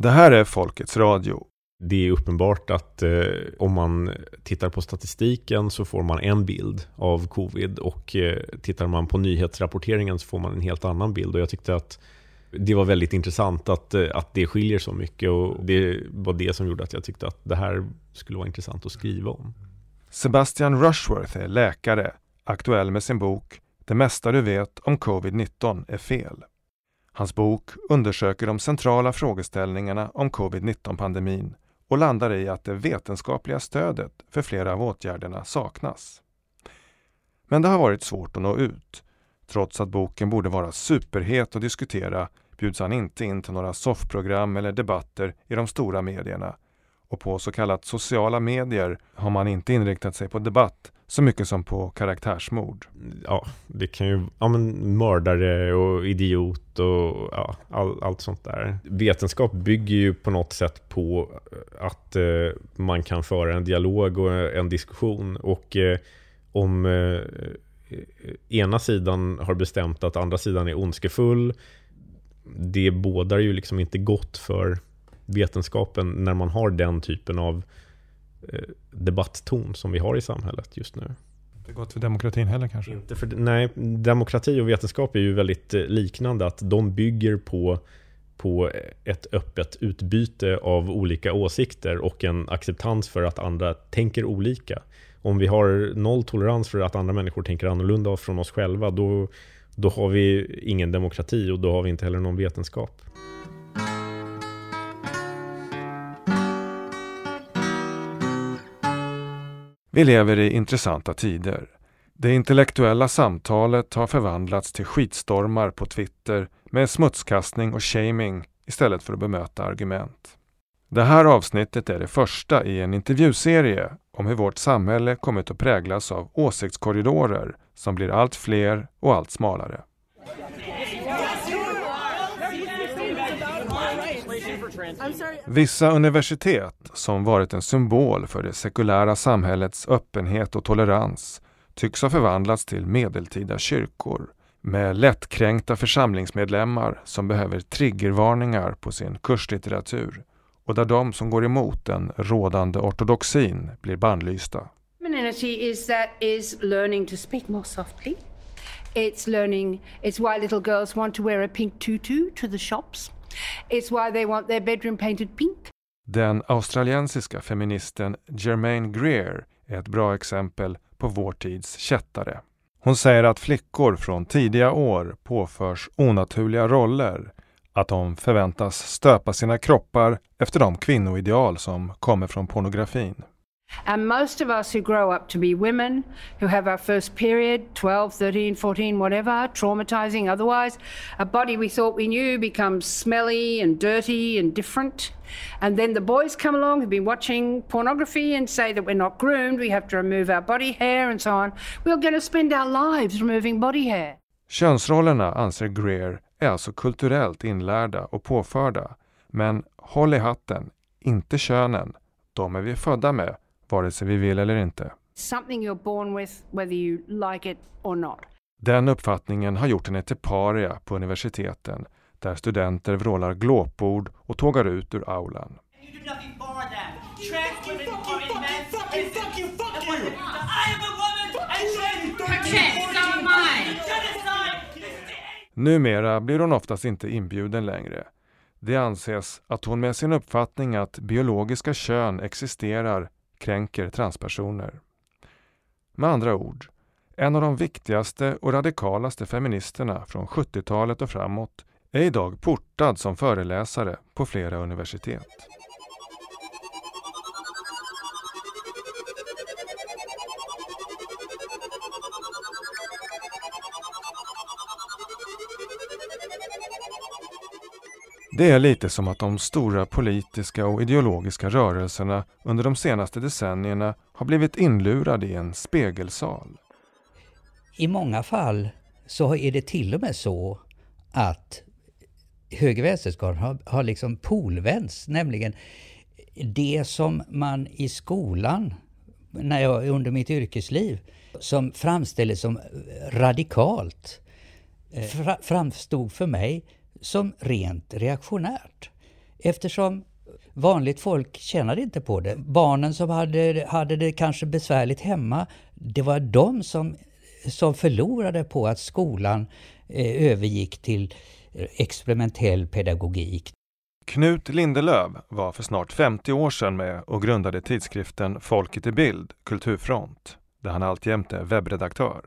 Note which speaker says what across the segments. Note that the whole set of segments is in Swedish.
Speaker 1: Det här är Folkets Radio.
Speaker 2: Det är uppenbart att eh, om man tittar på statistiken så får man en bild av covid och eh, tittar man på nyhetsrapporteringen så får man en helt annan bild. Och jag tyckte att det var väldigt intressant att, eh, att det skiljer så mycket och det var det som gjorde att jag tyckte att det här skulle vara intressant att skriva om.
Speaker 1: Sebastian Rushworth är läkare, aktuell med sin bok Det mesta du vet om covid-19 är fel. Hans bok undersöker de centrala frågeställningarna om covid-19-pandemin och landar i att det vetenskapliga stödet för flera av åtgärderna saknas. Men det har varit svårt att nå ut. Trots att boken borde vara superhet att diskutera bjuds han inte in till några soffprogram eller debatter i de stora medierna. Och på så kallat sociala medier har man inte inriktat sig på debatt så mycket som på karaktärsmord.
Speaker 2: Ja, det kan ju, ja men mördare och idiot och ja, all, allt sånt där. Vetenskap bygger ju på något sätt på eh, att eh, man kan föra en dialog och en diskussion och eh, om eh, ena sidan har bestämt att andra sidan är ondskefull, det bådar ju liksom inte gott för vetenskapen när man har den typen av Eh, debattton som vi har i samhället just nu.
Speaker 1: Inte gott för demokratin heller kanske?
Speaker 2: Inte för, nej, demokrati och vetenskap är ju väldigt eh, liknande. Att de bygger på, på ett öppet utbyte av olika åsikter och en acceptans för att andra tänker olika. Om vi har noll tolerans för att andra människor tänker annorlunda från oss själva, då, då har vi ingen demokrati och då har vi inte heller någon vetenskap.
Speaker 1: Vi lever i intressanta tider. Det intellektuella samtalet har förvandlats till skitstormar på Twitter med smutskastning och shaming istället för att bemöta argument. Det här avsnittet är det första i en intervjuserie om hur vårt samhälle kommit att präglas av åsiktskorridorer som blir allt fler och allt smalare. Vissa universitet, som varit en symbol för det sekulära samhällets öppenhet och tolerans, tycks ha förvandlats till medeltida kyrkor med lättkränkta församlingsmedlemmar som behöver triggervarningar på sin kurslitteratur och där de som går emot den rådande ortodoxin blir bannlysta.
Speaker 3: Femininity is that is learning to speak more softly. It's learning, it's why little girls want to wear a pink tutu to the shops. It's why they want their bedroom painted pink.
Speaker 1: Den australiensiska feministen Germaine Greer är ett bra exempel på vår tids kättare. Hon säger att flickor från tidiga år påförs onaturliga roller, att de förväntas stöpa sina kroppar efter de kvinnoideal som kommer från pornografin.
Speaker 3: And most of us who grow up to be women, who have our first period, 12, 13, 14, whatever, traumatizing otherwise, a body we thought we knew becomes smelly and dirty and different. And then the boys come along who've been watching pornography and say that we're not groomed, we have to remove our body hair and so on. We're going to spend our lives removing body hair.
Speaker 1: Könsrollerna, anser Greer, är alltså kulturellt inlärda och påförda. Men håll i hatten, inte könen. De är vi födda med vare sig vi vill eller inte.
Speaker 3: Something you're born with, whether you like it or not.
Speaker 1: Den uppfattningen har gjort henne till paria på universiteten där studenter vrålar glåpord och tågar ut ur aulan. Numera blir hon oftast inte inbjuden längre. Det anses att hon med sin uppfattning att biologiska kön existerar kränker transpersoner. Med andra ord, en av de viktigaste och radikalaste feministerna från 70-talet och framåt är idag portad som föreläsare på flera universitet. Det är lite som att de stora politiska och ideologiska rörelserna under de senaste decennierna har blivit inlurade i en spegelsal.
Speaker 4: I många fall så är det till och med så att höger vänsterskalan har, har liksom polvänts, nämligen det som man i skolan, när jag under mitt yrkesliv, som framställdes som radikalt, eh, fra, framstod för mig som rent reaktionärt. Eftersom vanligt folk tjänade inte på det. Barnen som hade, hade det kanske besvärligt hemma, det var de som, som förlorade på att skolan eh, övergick till eh, experimentell pedagogik.
Speaker 1: Knut Lindelöv var för snart 50 år sedan med och grundade tidskriften Folket i Bild, Kulturfront, där han alltjämt är webbredaktör.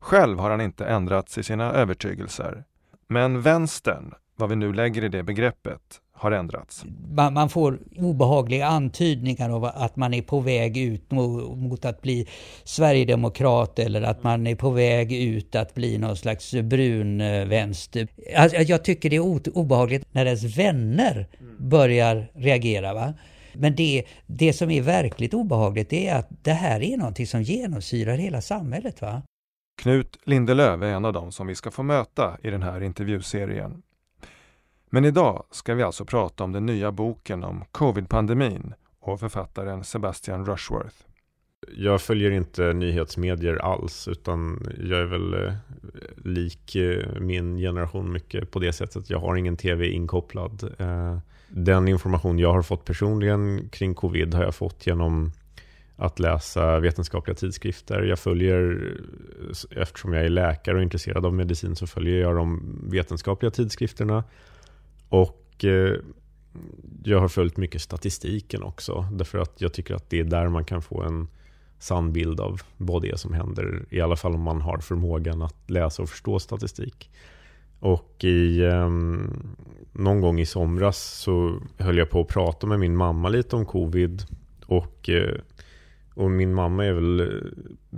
Speaker 1: Själv har han inte ändrats i sina övertygelser. Men vänstern, vad vi nu lägger i det begreppet, har ändrats.
Speaker 4: Man, man, får obehagliga antydningar av att man är på väg ut mot, mot, att bli sverigedemokrat eller att man är på väg ut att bli någon slags brun eh, vänster. Alltså, jag tycker det är obehagligt när ens vänner börjar reagera. Va? Men det, det som är verkligt obehagligt är att det här är någonting som genomsyrar hela samhället. Va?
Speaker 1: Knut Lindelöf är en av dem som vi ska få möta i den här intervjuserien. Men idag ska vi alltså prata om den nya boken om covid-pandemin och författaren Sebastian Rushworth.
Speaker 2: Jag följer inte nyhetsmedier alls utan jag är väl eh, lik eh, min generation mycket på det sättet. Jag har ingen tv inkopplad. Eh, den information jag har fått personligen kring covid har jag fått genom att läsa vetenskapliga tidskrifter. Jag följer, eftersom jag är läkare och intresserad av medicin, så följer jag de vetenskapliga tidskrifterna. Och eh, jag har följt mycket statistiken också. Därför att jag tycker att det är där man kan få en sann bild av vad det är som händer. I alla fall om man har förmågan att läsa och förstå statistik. Och i, eh, någon gång i somras så höll jag på att prata med min mamma lite om covid. Och, eh, och min mamma är väl eh,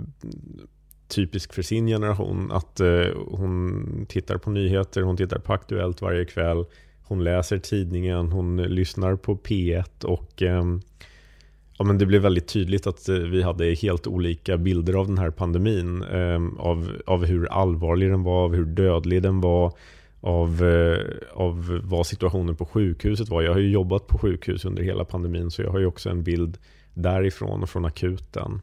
Speaker 2: typisk för sin generation. Att eh, hon tittar på nyheter, hon tittar på Aktuellt varje kväll. Hon läser tidningen, hon lyssnar på P1 och ehm, ja, men det blev väldigt tydligt att eh, vi hade helt olika bilder av den här pandemin. Ehm, av, av hur allvarlig den var, av hur dödlig den var, av, av vad situationen på sjukhuset var. Jag har ju jobbat på sjukhus under hela pandemin så jag har ju också en bild därifrån och från akuten.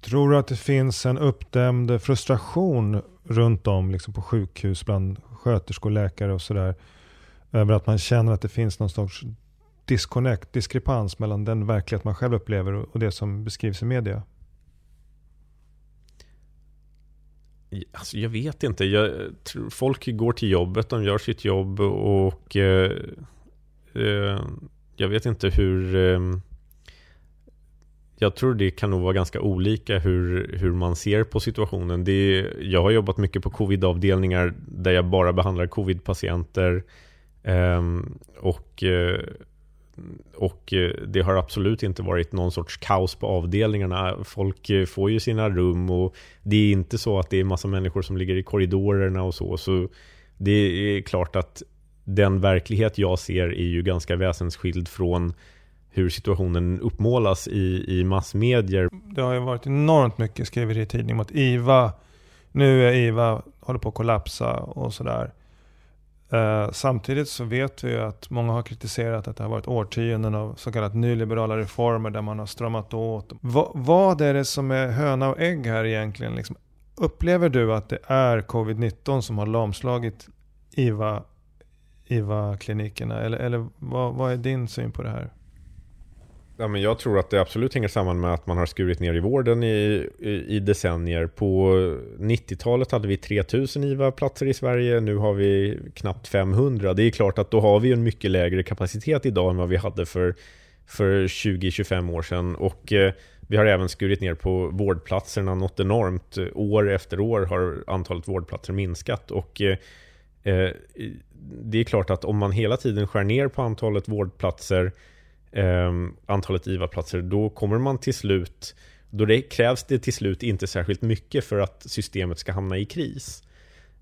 Speaker 1: Tror du att det finns en uppdämd frustration runt om liksom på sjukhus bland sköterskor, läkare och sådär? Över att man känner att det finns någon sorts disconnect, diskrepans mellan den verklighet man själv upplever och det som beskrivs i media?
Speaker 2: Alltså, jag vet inte. Jag tror folk går till jobbet, de gör sitt jobb och eh, eh, jag vet inte hur eh, jag tror det kan nog vara ganska olika hur, hur man ser på situationen. Det jag har jobbat mycket på covid-avdelningar där jag bara behandlar covid-patienter. Ehm, och, eh, och eh, det har absolut inte varit någon sorts kaos på avdelningarna. Folk eh, får ju sina rum och det är inte så att det är massa människor som ligger i korridorerna och så. Så det är klart att den verklighet jag ser är ju ganska väsensskild från hur situationen uppmålas i, i massmedier.
Speaker 1: Det har ju varit enormt mycket skriveri i tidningen mot IVA, nu är IVA, håller på att kollapsa och sådär. Eh, samtidigt så vet vi ju att många har kritiserat att det har varit årtionden av så kallat nyliberala reformer där man har stramat åt. Va, vad är det som är höna och ägg här egentligen? Liksom, upplever du att det är covid-19 som har lamslagit IVA, IVA-klinikerna? Eller, eller vad, vad är din syn på det här?
Speaker 2: Ja, men jag tror att det absolut hänger samman med att man har skurit ner i vården i, i, i decennier. På 90-talet hade vi 3000 IVA-platser i Sverige, nu har vi knappt 500. Det är klart att då har vi en mycket lägre kapacitet idag än vad vi hade för, för 20-25 år sedan. Och eh, vi har även skurit ner på vårdplatserna något enormt. År efter år har antalet vårdplatser minskat. Och eh, eh det är klart att om man hela tiden skär ner på antalet vårdplatser eh, antalet IVA-platser, då kommer man till slut, då det krävs det till slut inte särskilt mycket för att systemet ska hamna i kris.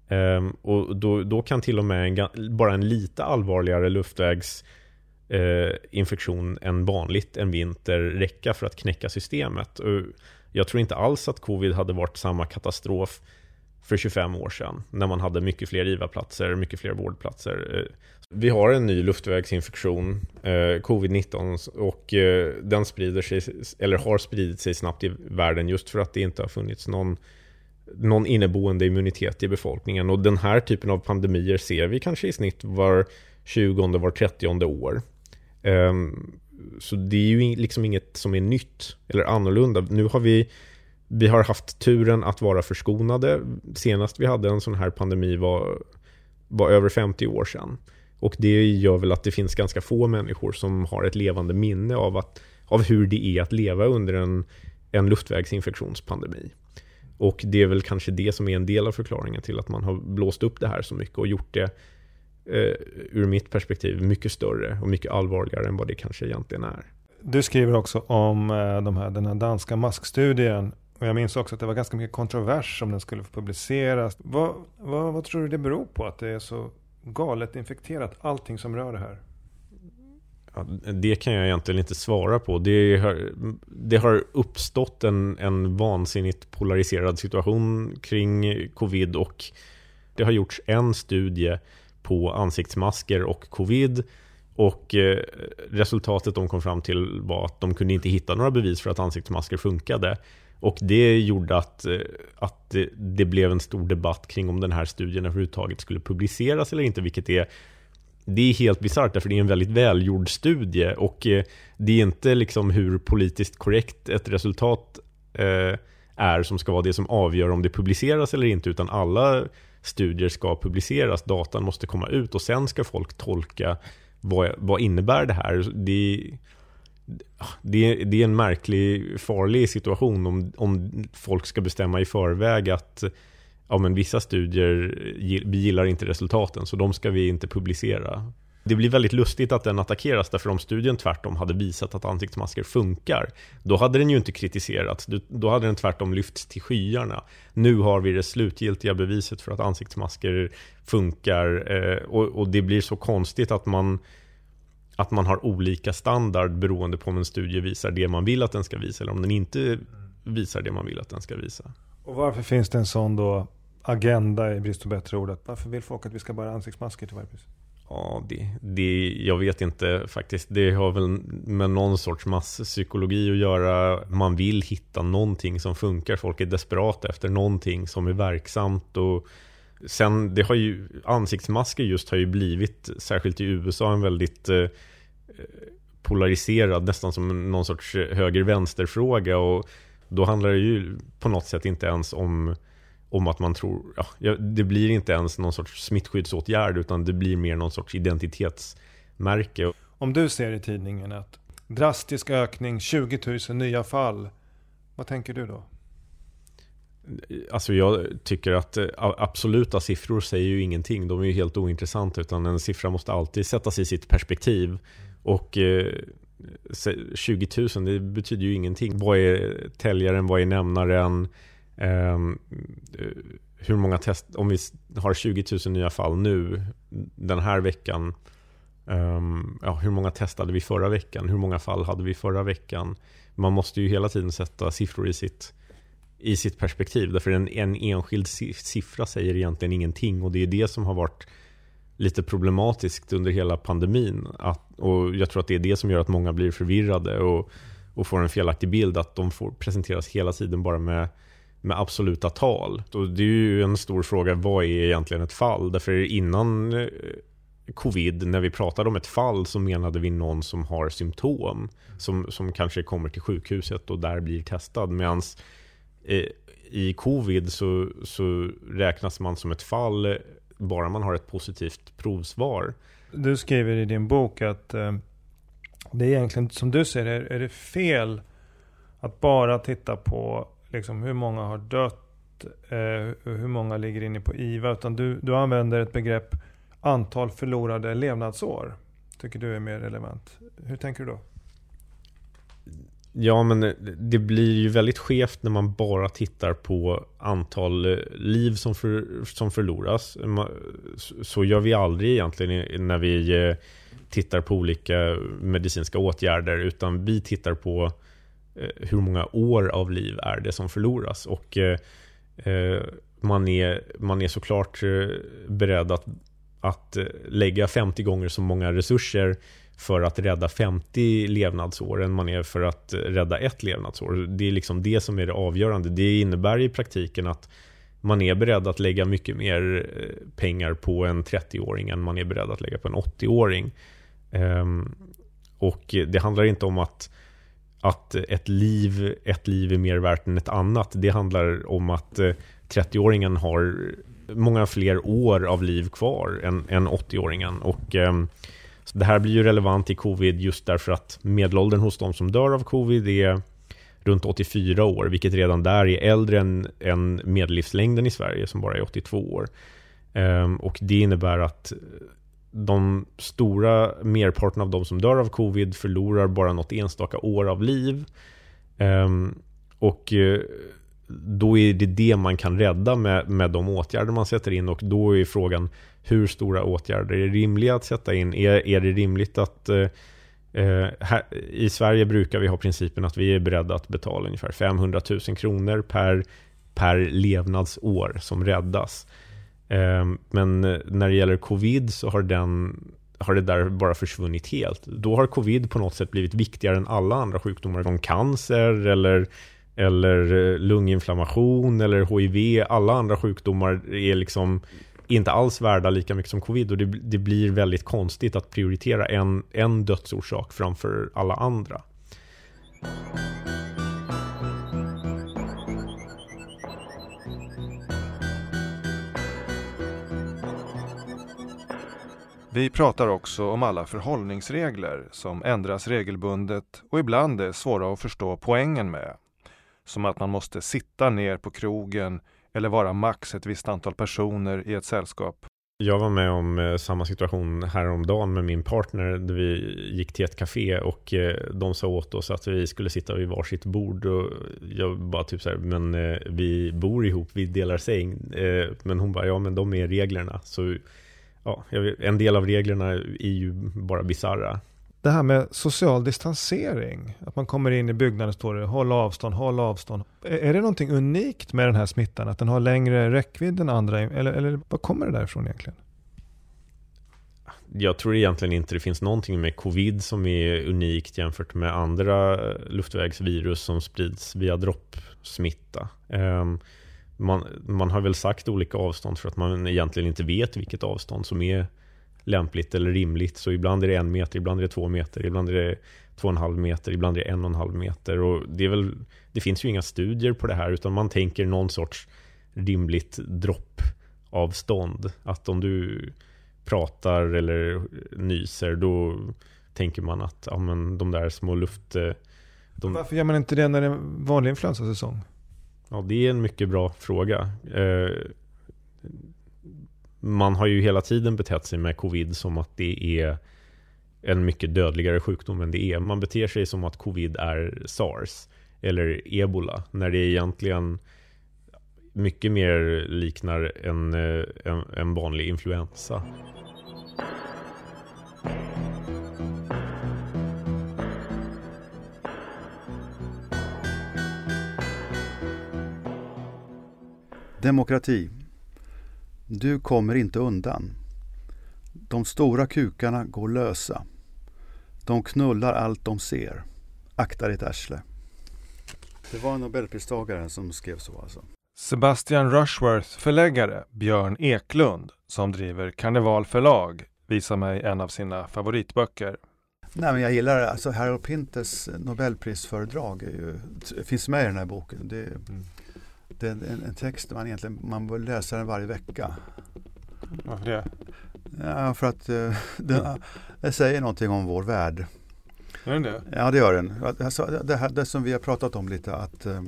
Speaker 2: Eh, och då, då kan till och med en, bara en lite allvarligare luftvägsinfektion eh, än vanligt en vinter räcka för att knäcka systemet. Och jag tror inte alls att covid hade varit samma katastrof för 25 år sedan när man hade mycket fler IVA-platser, mycket fler vårdplatser. Eh, vi har en ny luftvägsinfektion, eh, covid-19, och eh, den sprider sig, eller har spridit sig snabbt i världen just för att det inte har funnits någon, någon inneboende immunitet i befolkningen. Och den här typen av pandemier ser vi kanske i snitt var 20 var 30 år. Ehm, så det är ju liksom inget som är nytt eller annorlunda. Nu har vi, vi har haft turen att vara förskonade. Senast vi hade en sån här pandemi var, var över 50 år sedan. Och det gör väl att det finns ganska få människor som har ett levande minne av, att, av hur det är att leva under en, en luftvägsinfektionspandemi. Och det är väl kanske det som är en del av förklaringen till att man har blåst upp det här så mycket och gjort det eh, ur mitt perspektiv mycket större och mycket allvarligare än vad det kanske egentligen är.
Speaker 1: Du skriver också om eh, de här, den här danska maskstudien och jag minns också att det var ganska mycket kontrovers om den skulle få publiceras. Vad, vad, vad tror du det beror på att det är så galet infekterat, allting som rör det här?
Speaker 2: Ja, det kan jag egentligen inte svara på. Det har, det har uppstått en, en vansinnigt polariserad situation kring covid och det har gjorts en studie på ansiktsmasker och covid. Och eh, resultatet de kom fram till var att de kunde inte hitta några bevis för att ansiktsmasker funkade. Och det gjorde att, eh, att det blev en stor debatt kring om den här studien överhuvudtaget skulle publiceras eller inte, vilket är det är helt bisarrt därför det är en väldigt välgjord studie och eh, det är inte liksom hur politiskt korrekt ett resultat eh, är som ska vara det som avgör om det publiceras eller inte utan alla studier ska publiceras, datan måste komma ut och sen ska folk tolka vad, vad innebär det här. Det, det, det är en märklig, farlig situation om, om folk ska bestämma i förväg att ja, men vissa studier, vi gillar inte resultaten så de ska vi inte publicera. Det blir väldigt lustigt att den attackeras därför om studien tvärtom hade visat att ansiktsmasker funkar då hade den ju inte kritiserats, då hade den tvärtom lyfts till skyarna. Nu har vi det slutgiltiga beviset för att ansiktsmasker funkar eh, och, det blir så konstigt att man att man har olika standard beroende på om en studie visar det man vill att den ska visa eller om den inte visar det man vill att den ska visa.
Speaker 1: Och varför finns det en sån då agenda i brist på bättre ord? Varför vill folk att vi ska bära ansiktsmasker till varje pris?
Speaker 2: Ja, det, det, jag vet inte faktiskt. Det har väl med någon sorts masspsykologi att göra. Man vill hitta någonting som funkar. Folk är desperata efter någonting som är verksamt. Och sen, det har ju, ansiktsmasker just har ju blivit, särskilt i USA, en väldigt eh, eh, polariserad, nästan som någon sorts höger-vänster-fråga. Och då handlar det ju på något sätt inte ens om om att man tror, ja, det blir inte ens någon sorts smittskyddsåtgärd utan det blir mer någon sorts identitetsmärke.
Speaker 1: Om du ser i tidningen att drastisk ökning, 20 000 nya fall, vad tänker du då?
Speaker 2: Alltså jag tycker att eh, absoluta siffror säger ju ingenting. De är ju helt ointressanta utan en siffra måste alltid sättas i sitt perspektiv. Och eh, 20 000 det betyder ju ingenting. Vad är täljaren? Vad är nämnaren? Ehm, eh, hur många test, om vi har 20 000 nya fall nu den här veckan. Ehm, ja, hur många testade vi förra veckan? Hur många fall hade vi förra veckan? Man måste ju hela tiden sätta siffror i sitt, i sitt perspektiv. Därför en, en enskild siffra säger egentligen ingenting. Och det är det som har varit lite problematiskt under hela pandemin. Att, och jag tror att det är det som gör att många blir förvirrade och, och får en felaktig bild. Att de får presenteras hela tiden bara med med absoluta tal. Och det är ju en stor fråga, vad är egentligen ett fall? Därför innan eh, covid, när vi pratade om ett fall så menade vi någon som har symptom. Som, som kanske kommer till sjukhuset och där blir testad. Medans Eh, i covid så, så räknas man som ett fall bara man har ett positivt provsvar.
Speaker 1: Du skriver i din bok att eh, det är egentligen, som du ser det, är det fel att bara titta på liksom, hur många har dött, eh, hur många ligger inne på IVA. Utan du, du använder ett begrepp antal förlorade levnadsår. Tycker du är mer relevant. Hur tänker du då?
Speaker 2: Ja, men det blir ju väldigt skevt när man bara tittar på antal eh, liv som, för, som förloras. Så gör vi aldrig egentligen när vi eh, tittar på olika medicinska åtgärder, utan vi tittar på eh, hur många år av liv är det som förloras. Och man, är, man är såklart beredd att, att lägga 50 gånger så många resurser för att rädda 50 levnadsår än man är för att rädda ett levnadsår. Det är liksom det som är det avgörande. Det innebär i praktiken att man är beredd att lägga mycket mer eh, pengar på en 30-åring än man är beredd att lägga på en 80-åring. Ehm, och det handlar inte om att, att ett, liv, ett liv är mer värt än ett annat. Det handlar om att eh, 30-åringen har många fler år av liv kvar än, än 80-åringen. Och ehm, så det här blir ju relevant i covid just därför att medelåldern hos de som dör av covid är runt 84 år, vilket redan där är äldre än, än medellivslängden i Sverige som bara är 82 år. Um, och det innebär att de stora merparten av de som dör av covid förlorar bara något enstaka år av liv. Um, och eh, då är det det man kan rädda med, med de åtgärder man sätter in och då är frågan hur stora åtgärder är rimliga att sätta in? Är, är det rimligt att eh, eh, här, I Sverige brukar vi ha principen att vi är beredda att betala ungefär 500 000 kronor per, per levnadsår som räddas. Eh, men när det gäller covid så har, den, har det där bara försvunnit helt. Då har covid på något sätt blivit viktigare än alla andra sjukdomar som cancer eller, eller eh, lunginflammation eller HIV. Alla andra sjukdomar är liksom inte alls värda lika mycket som covid och det, det blir väldigt konstigt att prioritera en, en dödsorsak framför alla andra.
Speaker 1: Vi pratar också om alla förhållningsregler som ändras regelbundet och ibland är svåra att förstå poängen med. Som att man måste sitta ner på krogen eller vara max ett visst antal personer i ett sällskap.
Speaker 2: Jag var med om eh, samma situation häromdagen med min partner där vi gick till ett café och eh, de sa åt oss att vi skulle sitta vid varsitt bord och jag bara typ så här, men eh, vi bor ihop, vi delar säng. Eh, men hon bara, ja men de är reglerna. Så ja, en del av reglerna är ju bara bizarra.
Speaker 1: Det här med social distansering, att man kommer in i byggnaden och står det håll avstånd, håll avstånd. Är det någonting unikt med den här smittan, att den har längre räckvidd än andra, eller, eller var kommer det därifrån egentligen?
Speaker 2: Jag tror egentligen inte det finns någonting med covid som är unikt jämfört med andra eh, luftvägsvirus som sprids via droppsmitta. Ehm, man, man har väl sagt olika avstånd för att man egentligen inte vet vilket avstånd som är lämpligt eller rimligt. Så ibland är det en meter, ibland är det två meter, ibland är det två och en halv meter, ibland är det en och en halv meter. Och det, är väl, det finns ju inga studier på det här utan man tänker någon sorts rimligt droppavstånd. Att om du pratar eller nyser då tänker man att ja, men de där små luft... Eh, de...
Speaker 1: Varför gör man inte det när det är vanlig influensasäsong?
Speaker 2: Ja, det är en mycket bra fråga. Eh, man har ju hela tiden betett sig med covid som att det är en mycket dödligare sjukdom än det är. Man beter sig som att covid är sars eller ebola när det egentligen mycket mer liknar en, eh, en, en vanlig influensa.
Speaker 5: Demokrati du kommer inte undan. De stora kukarna går lösa. De knullar allt de ser. Akta ditt arsle. Det var nobelpristagaren som skrev så alltså.
Speaker 1: Sebastian Rushworth förläggare Björn Eklund som driver Karneval förlag visar mig en av sina favoritböcker.
Speaker 5: Nej, men jag gillar alltså Harold Pinters nobelprisföredrag. Är ju, finns med i den här boken. Det, mm är en, en text man egentligen man bör läsa den varje vecka.
Speaker 1: Varför det?
Speaker 5: Ja, för att uh, den, det säger någonting om vår värld.
Speaker 1: Gör den det?
Speaker 5: Ja, det gör den. Alltså, det, här, det som vi har pratat om lite, att, uh,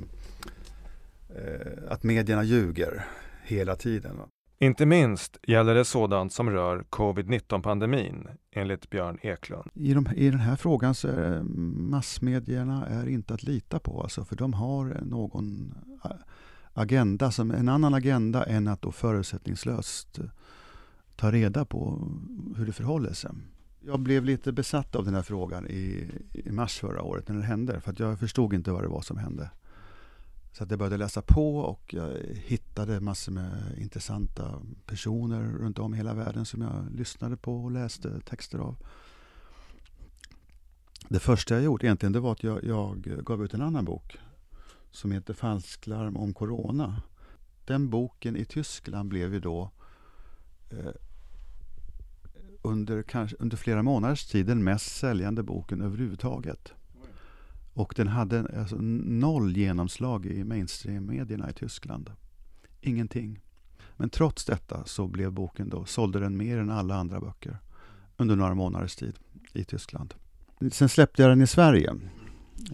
Speaker 5: att medierna ljuger hela tiden.
Speaker 1: Inte minst gäller det sådant som rör covid-19-pandemin, enligt Björn Eklund.
Speaker 5: I, de, I den här frågan så är massmedierna är inte att lita på, alltså, för de har någon agenda, som en annan agenda än att då förutsättningslöst eh, ta reda på hur det förhåller sig. Jag blev lite besatt av den här frågan i, i mars förra året när det hände, för att jag förstod inte vad det var som hände. Så att jag började läsa på och jag hittade massor med intressanta personer runt om i hela världen som jag lyssnade på och läste texter av. Det första jag gjorde egentligen det var att jag, jag gav ut en annan bok som heter Falsklarm om Corona. den boken i Tyskland blev ju då eh, under, kanske, under flera månaders tid den mest säljande boken överhuvudtaget. Och den hade alltså noll genomslag i mainstream-medierna i Tyskland. Ingenting. Men trots detta så blev boken då, sålde den mer än alla andra böcker under några månaders tid i Tyskland. Sen släppte jag den i Sverige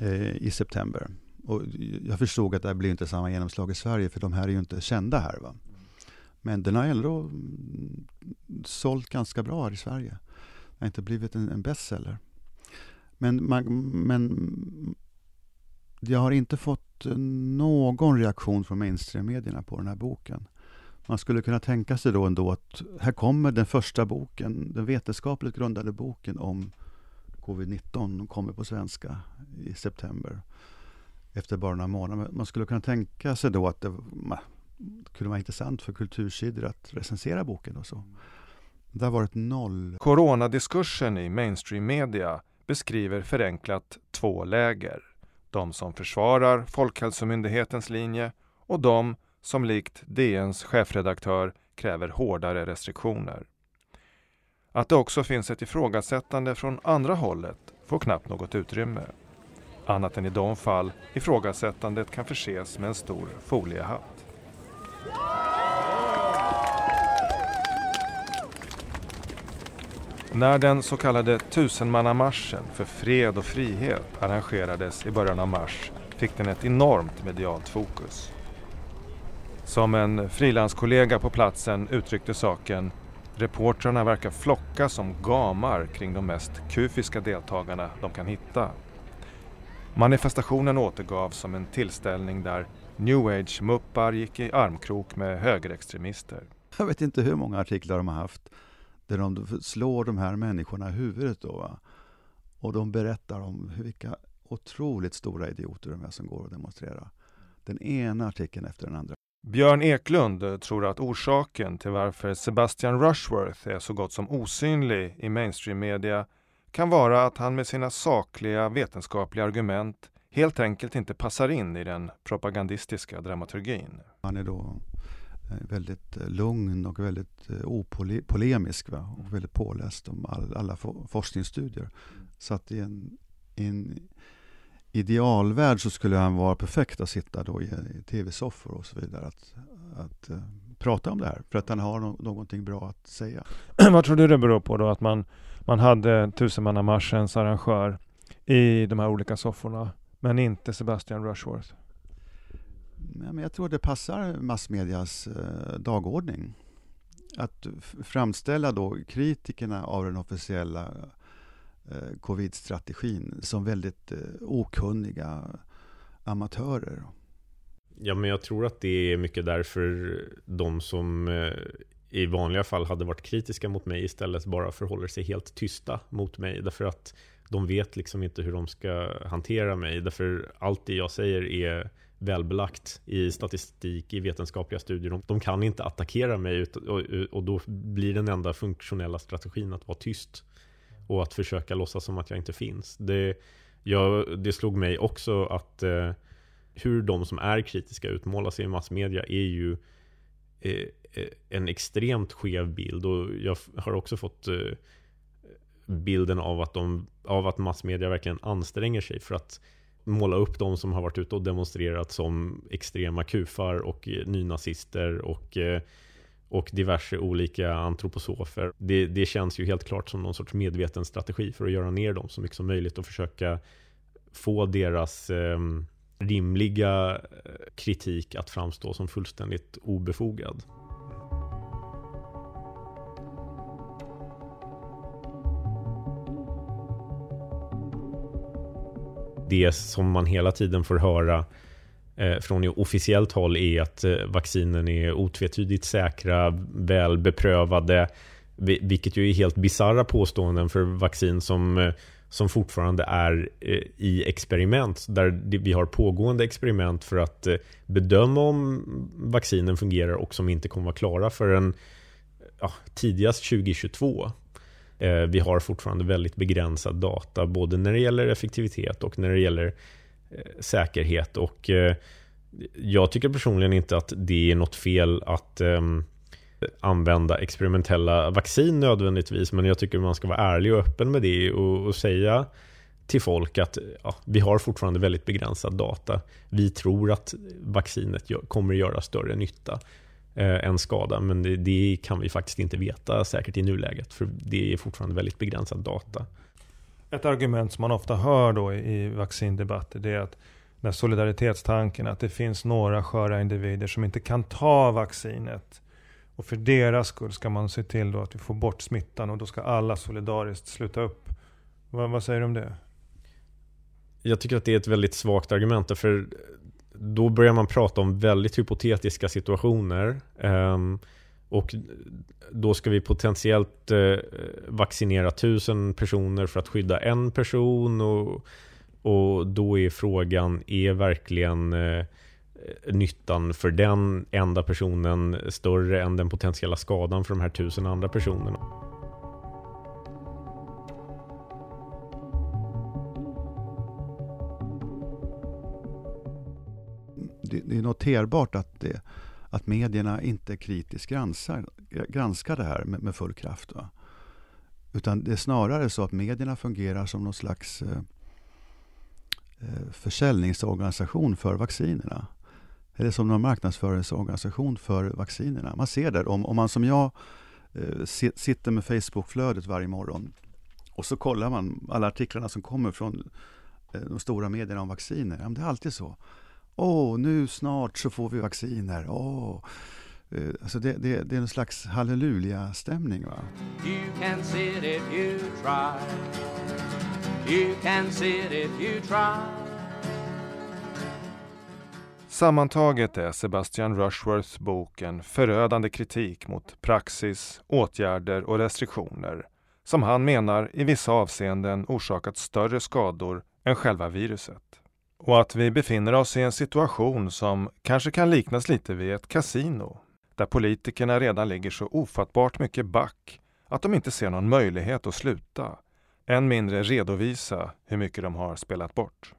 Speaker 5: eh, i september. Och jag förstod att det blir inte samma genomslag i Sverige för de här är ju inte kända här. Va? Men den har ändå mm, sålt ganska bra här i Sverige. Den har inte blivit en, en bestseller. Men, man, men jag har inte fått någon reaktion från mainstreammedierna på den här boken. Man skulle kunna tänka sig då ändå att här kommer den första boken, den vetenskapligt grundade boken om covid-19, kommer på svenska i september efter bara några månader. Man skulle kunna tänka sig då att det kunde vara intressant för kultursidor att recensera boken och så. Det har varit noll.
Speaker 1: Coronadiskursen i mainstream media beskriver förenklat två läger. De som försvarar Folkhälsomyndighetens linje och de som likt DNs chefredaktör kräver hårdare restriktioner. Att det också finns ett ifrågasättande från andra hållet får knappt något utrymme. Annat än i de fall ifrågasättandet kan förses med en stor foliehatt. När den så kallade tusenmannamarschen för fred och frihet arrangerades i början av mars fick den ett enormt medialt fokus. Som en frilanskollega på platsen uttryckte saken Reportrarna verkar flocka som gamar kring de mest kufiska deltagarna de kan hitta. Manifestationen återgavs som en tillställning där new age-muppar gick i armkrok med högerextremister.
Speaker 5: Jag vet inte hur många artiklar de har haft där de slår de här människorna i huvudet. Då, va? Och de berättar om vilka otroligt stora idioter de är som går och demonstrerar. Den ena artikeln efter den andra.
Speaker 1: Björn Eklund tror att orsaken till varför Sebastian Rushworth är så gott som osynlig i mainstream-media kan vara att han med sina sakliga vetenskapliga argument helt enkelt inte passar in i den propagandistiska dramaturgin.
Speaker 5: Han är då eh, väldigt eh, lugn och väldigt eh, opolemisk va? och väldigt påläst om all, alla forskningsstudier. Så att i en, i en idealvärld så skulle han vara perfekt att sitta då i, i tv-soffor och så vidare. Att, att uh, prata om det här, för att han har no någonting bra att säga.
Speaker 1: Vad tror du det beror på då, att man, man hade tusenmannamarschens arrangör i de här olika sofforna, men inte Sebastian Rushworth?
Speaker 5: Ja, men jag tror det passar massmedias uh, dagordning. Att framställa då kritikerna av den officiella eh, covid-strategin som väldigt eh, okunniga amatörer.
Speaker 2: Ja, men jag tror att det är mycket därför de som eh, i vanliga fall hade varit kritiska mot mig istället bara förhåller sig helt tysta mot mig. Därför att de vet liksom inte hur de ska hantera mig. Därför allt det jag säger är välbelagt i statistik, i vetenskapliga studier. De, kan inte attackera mig och då blir den enda funktionella strategin att vara tyst och att försöka låtsas som att jag inte finns. Det, jag, det slog mig också att eh, hur de som är kritiska utmålar sig i massmedia är ju eh, Eh, en extremt skev bild och jag har också fått eh, bilden av att, de, av att massmedia verkligen anstränger sig för att måla upp de som har varit ute och demonstrerat som extrema kufar och eh, nynazister och och diverse olika antroposofer. Det, det, känns ju helt klart som någon sorts medveten strategi för att göra ner dem så mycket som möjligt och försöka få deras ehm, eh, rimliga kritik att framstå som fullständigt obefogad. Det som man hela tiden får höra eh, från officiellt håll är att eh, vaccinen är otvetydigt säkra, väl beprövade, vilket ju är helt bizarra påståenden för vaccin som, eh, som fortfarande är i experiment, där vi har pågående experiment för att bedöma om vaccinen fungerar och som inte kommer vara klara förrän ja, tidigast 2022. Eh, vi har fortfarande väldigt begränsad data, både när det gäller effektivitet och när det gäller eh, säkerhet. Och eh, jag tycker personligen inte att det är något fel att ehm, använda experimentella vaccin nödvändigtvis, men jag tycker man ska vara ärlig och öppen med det och, och säga till folk att ja, vi har fortfarande väldigt begränsad data. Vi tror att vaccinet kommer att göra större nytta eh, än skada, men det, det, kan vi faktiskt inte veta säkert i nuläget, för det är fortfarande väldigt begränsad data.
Speaker 1: Ett argument som man ofta hör då i vaccindebatter, det är att den solidaritetstanken, att det finns några sköra individer som inte kan ta vaccinet. Och för deras skull ska man se till då att vi får bort smittan och då ska alla solidariskt sluta upp. Vad, vad säger du om det?
Speaker 2: Jag tycker att det är ett väldigt svagt argument. För då börjar man prata om väldigt hypotetiska situationer. Ehm, och då ska vi potentiellt eh, vaccinera tusen personer för att skydda en person. Och, och då är frågan, är verkligen eh, nyttan för den enda personen större än den potentiella skadan för de här tusen andra personerna?
Speaker 5: Det, det är noterbart att, det, att medierna inte kritiskt granskar, granskar det här med, med full kraft. Va? Utan det är snarare så att medierna fungerar som någon slags eh, eh försäljningsorganisation för vaccinerna eller som någon marknadsföringsorganisation för vaccinerna. Man ser det, om, om man som jag eh, sitter med Facebookflödet varje morgon och så kollar man alla artiklarna som kommer från eh, de stora medierna om vacciner. Ja, det är alltid så. Åh, nu snart så får vi vacciner. Eh, alltså det, det, det är en slags halleluja-stämning. Va? You can sit if you try You can sit if you try
Speaker 1: Sammantaget är Sebastian Rushworths bok en förödande kritik mot praxis, åtgärder och restriktioner som han menar i vissa avseenden orsakat större skador än själva viruset. Och att vi befinner oss i en situation som kanske kan liknas lite vid ett kasino, där politikerna redan ligger så ofattbart mycket back att de inte ser någon möjlighet att sluta, än mindre redovisa hur mycket de har spelat bort.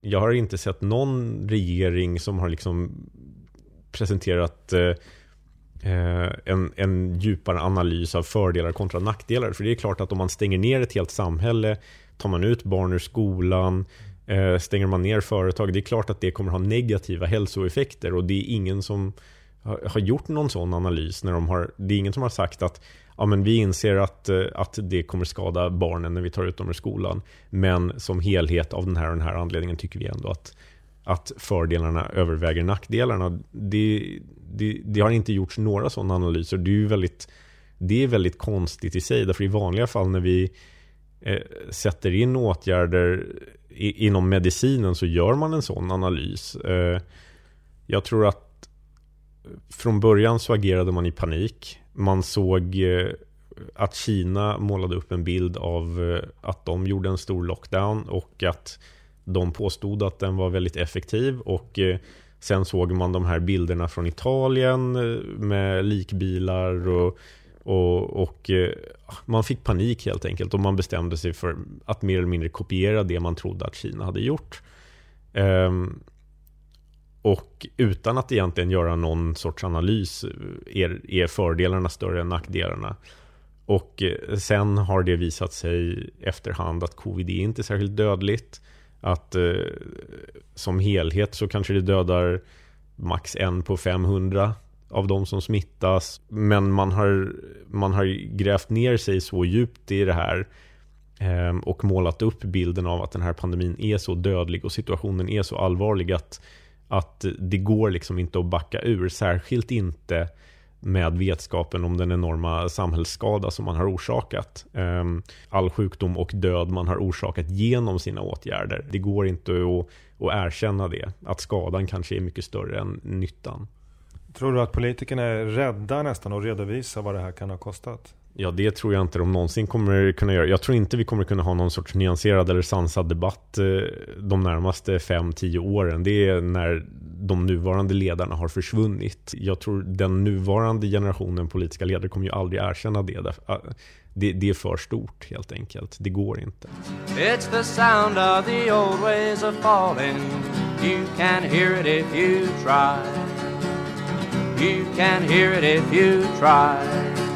Speaker 2: Jag har inte sett någon regering som har liksom presenterat eh, eh en, en djupare analys av fördelar kontra nackdelar. För det är klart att om man stänger ner ett helt samhälle, tar man ut barn ur skolan, Eh, stänger man ner företag, det är klart att det kommer ha negativa hälsoeffekter och det är ingen som har gjort någon sån analys. När de har, det är ingen som har sagt att ja, men vi inser att, eh, att det kommer skada barnen när vi tar ut dem ur skolan. Men som helhet av den här och den här anledningen tycker vi ändå att, att fördelarna överväger nackdelarna. Det, det, det har inte gjorts några sådana analyser. Det är väldigt, det är väldigt konstigt i sig. Därför i vanliga fall när vi eh, sätter in åtgärder i, inom medicinen så gör man en sån analys. Eh, jag tror att från början så agerade man i panik man såg eh, att Kina målade upp en bild av eh, att de gjorde en stor lockdown och att de påstod att den var väldigt effektiv och sen såg man de här bilderna från Italien med likbilar och, och, och eh, man fick panik helt enkelt och man bestämde sig för att mer eller mindre kopiera det man trodde att Kina hade gjort. Um, och utan att egentligen göra någon sorts analys eh, är, är fördelarna större än nackdelarna. Och eh, sen har det visat sig efterhand att covid är inte särskilt dödligt. Att eh, som helhet så kanske det dödar max en på 500 av de som smittas. Men man har, man har grävt ner sig så djupt i det här ehm, och målat upp bilden av att den här pandemin är så dödlig och situationen är så allvarlig att att det går liksom inte att backa ur, särskilt inte med vetskapen om den enorma samhällsskada som man har orsakat. Ehm, all sjukdom och död man har orsakat genom sina åtgärder. Det går inte att, att erkänna det, att skadan kanske är mycket större än nyttan.
Speaker 6: Tror du att politikerna är rädda nästan att redovisa vad det här kan ha kostat?
Speaker 2: Ja, det tror jag inte de någonsin kommer kunna göra. Jag tror inte vi kommer kunna ha någon sorts nyanserad eller sansad debatt eh, de närmaste 5-10 åren. Det är när de nuvarande ledarna har försvunnit. Jag tror den nuvarande generationen politiska ledare kommer ju aldrig erkänna det. Ah, det, det är för stort helt enkelt. Det går inte. It's the sound of the old ways of falling You can hear it if you try You can hear it if you try